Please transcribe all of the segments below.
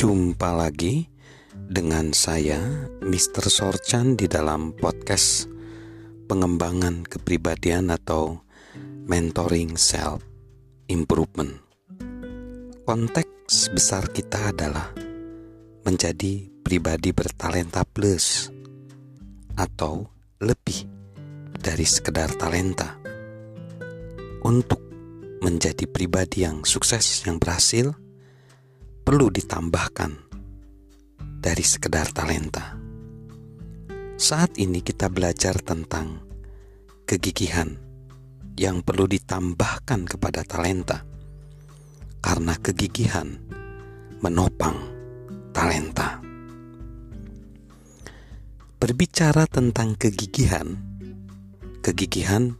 Jumpa lagi dengan saya, Mr. Sorchan di dalam podcast pengembangan kepribadian atau mentoring self improvement. Konteks besar kita adalah menjadi pribadi bertalenta plus atau lebih dari sekedar talenta. Untuk menjadi pribadi yang sukses, yang berhasil, perlu ditambahkan dari sekedar talenta. Saat ini kita belajar tentang kegigihan yang perlu ditambahkan kepada talenta, karena kegigihan menopang talenta. Berbicara tentang kegigihan, kegigihan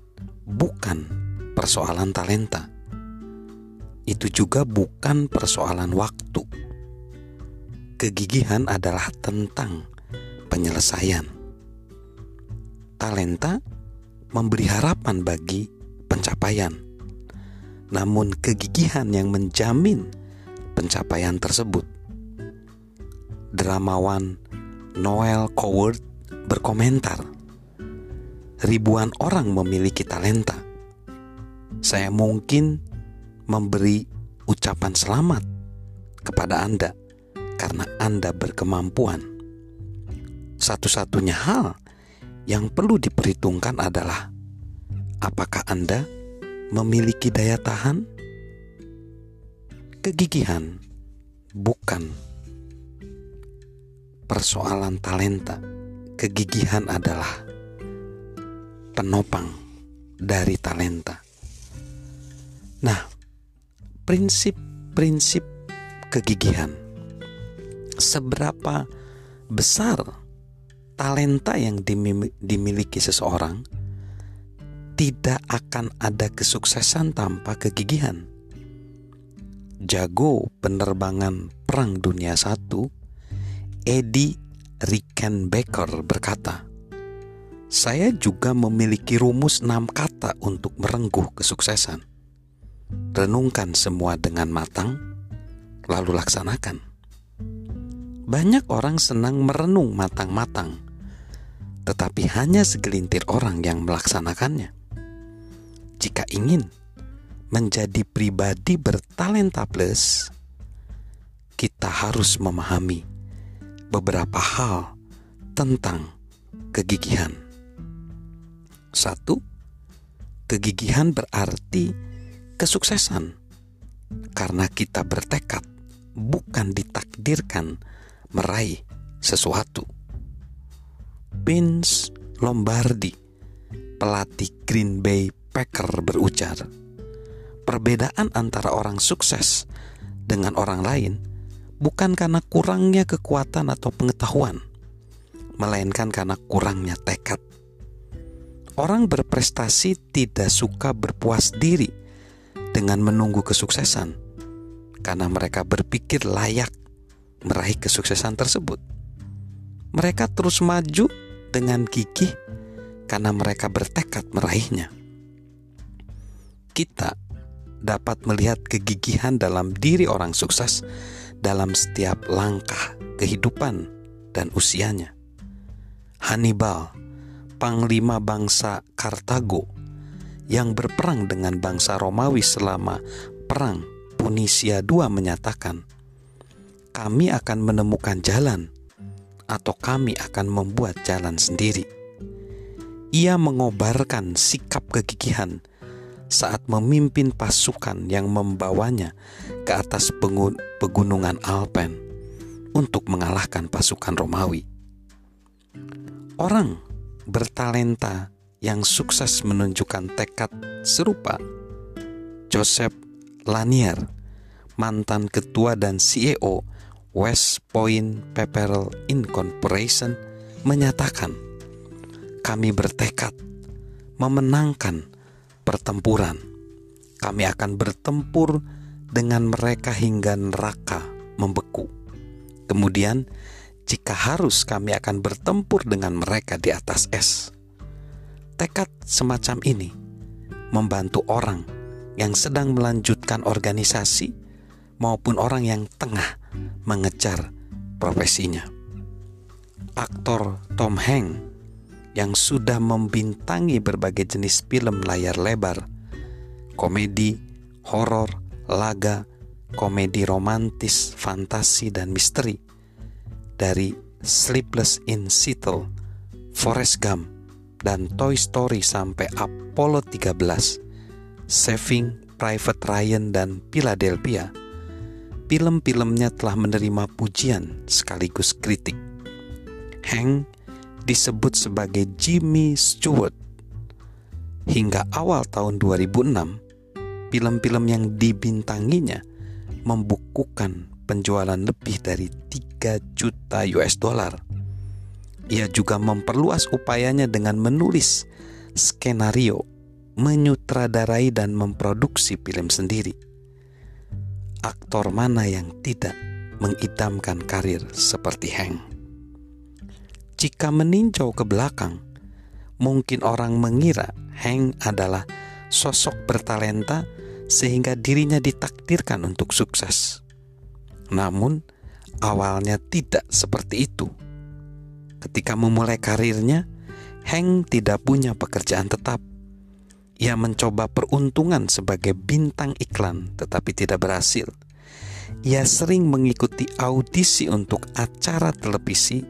bukan persoalan talenta. Itu juga bukan persoalan waktu. Kegigihan adalah tentang penyelesaian. Talenta memberi harapan bagi pencapaian, namun kegigihan yang menjamin pencapaian tersebut. Dramawan Noel Coward berkomentar, ribuan orang memiliki talenta. Saya mungkin memberi ucapan selamat kepada Anda karena Anda berkemampuan. Satu-satunya hal yang perlu diperhitungkan adalah apakah Anda memiliki daya tahan, kegigihan, bukan persoalan talenta, kegigihan adalah penopang dari talenta. Nah, prinsip-prinsip kegigihan, seberapa besar talenta yang dimiliki seseorang, tidak akan ada kesuksesan tanpa kegigihan. Jago penerbangan Perang Dunia I Eddie Rickenbacker berkata, "Saya juga memiliki rumus enam kata untuk merengguh kesuksesan. Renungkan semua dengan matang, lalu laksanakan." Banyak orang senang merenung matang-matang, tetapi hanya segelintir orang yang melaksanakannya. Jika ingin menjadi pribadi bertalenta plus, kita harus memahami beberapa hal tentang kegigihan. Satu, kegigihan berarti kesuksesan karena kita bertekad bukan ditakdirkan meraih sesuatu. Vince Lombardi, pelatih Green Bay Packer berujar, perbedaan antara orang sukses dengan orang lain bukan karena kurangnya kekuatan atau pengetahuan, melainkan karena kurangnya tekad. Orang berprestasi tidak suka berpuas diri dengan menunggu kesuksesan, karena mereka berpikir layak meraih kesuksesan tersebut. Mereka terus maju dengan gigih karena mereka bertekad meraihnya. Kita dapat melihat kegigihan dalam diri orang sukses dalam setiap langkah kehidupan dan usianya. Hannibal, panglima bangsa Kartago yang berperang dengan bangsa Romawi selama perang Punisia II menyatakan, "Kami akan menemukan jalan atau kami akan membuat jalan sendiri." Ia mengobarkan sikap kegigihan saat memimpin pasukan yang membawanya ke atas pegunungan Alpen untuk mengalahkan pasukan Romawi. Orang bertalenta yang sukses menunjukkan tekad serupa. Joseph Lanier, mantan ketua dan CEO West Point Pepperell Incorporation, menyatakan, "Kami bertekad memenangkan pertempuran. Kami akan bertempur dengan mereka hingga neraka membeku. Kemudian, jika harus, kami akan bertempur dengan mereka di atas es. Tekad semacam ini membantu orang yang sedang melanjutkan organisasi maupun orang yang tengah mengejar profesinya. Aktor Tom Hanks yang sudah membintangi berbagai jenis film layar lebar, komedi, horor, laga, komedi romantis, fantasi, dan misteri dari Sleepless in Seattle, Forrest Gump, dan Toy Story sampai Apollo 13, Saving Private Ryan dan Philadelphia, film-filmnya telah menerima pujian sekaligus kritik. Hank disebut sebagai Jimmy Stewart. Hingga awal tahun 2006, film-film yang dibintanginya membukukan penjualan lebih dari 3 juta US dollar. Ia juga memperluas upayanya dengan menulis skenario, menyutradarai dan memproduksi film sendiri. Aktor mana yang tidak mengidamkan karir seperti Hank? Jika meninjau ke belakang, mungkin orang mengira Hank adalah sosok bertalenta sehingga dirinya ditakdirkan untuk sukses. Namun, awalnya tidak seperti itu. Ketika memulai karirnya, Hank tidak punya pekerjaan tetap. Ia mencoba peruntungan sebagai bintang iklan, tetapi tidak berhasil. Ia sering mengikuti audisi untuk acara televisi,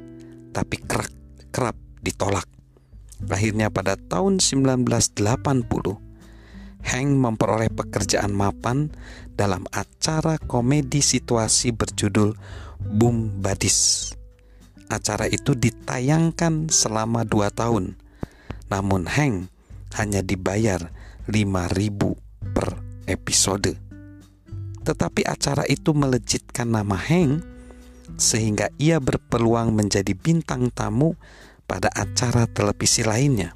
tapi kerap, kerap ditolak. Akhirnya pada tahun 1980, Hank memperoleh pekerjaan mapan dalam acara komedi situasi berjudul Boom Badis. Acara itu ditayangkan selama dua tahun, namun Hank hanya dibayar 5000 per episode. Tetapi acara itu melejitkan nama Hank sehingga ia berpeluang menjadi bintang tamu pada acara televisi lainnya.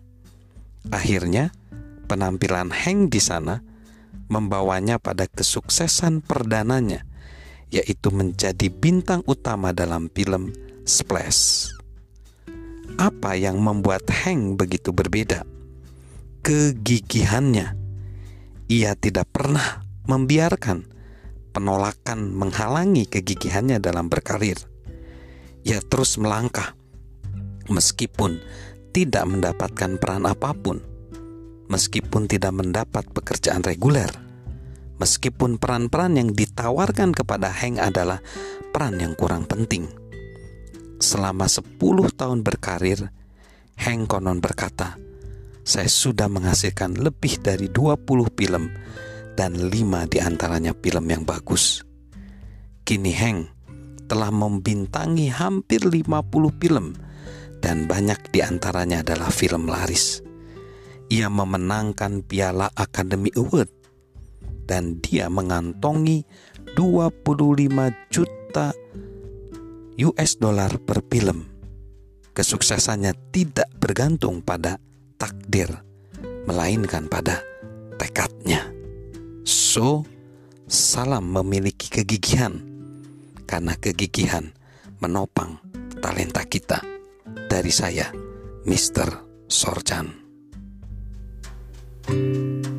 Akhirnya, penampilan Hank di sana membawanya pada kesuksesan perdananya, yaitu menjadi bintang utama dalam film Splash. Apa yang membuat Hank begitu berbeda? Kegigihannya. Ia tidak pernah membiarkan penolakan menghalangi kegigihannya dalam berkarir. Ia terus melangkah meskipun tidak mendapatkan peran apa pun meskipun tidak mendapat pekerjaan reguler. Meskipun peran-peran yang ditawarkan kepada Hank adalah peran yang kurang penting. Selama 10 tahun berkarir, Hank konon berkata, saya sudah menghasilkan lebih dari 20 film dan 5 di antaranya film yang bagus. Kini Hank telah membintangi hampir 50 film dan banyak di antaranya adalah film laris ia memenangkan piala Academy Award dan dia mengantongi 25 juta US dollar per film. Kesuksesannya tidak bergantung pada takdir, melainkan pada tekadnya. So, salam memiliki kegigihan, karena kegigihan menopang talenta kita. Dari saya, Mr. Sorjan. thank you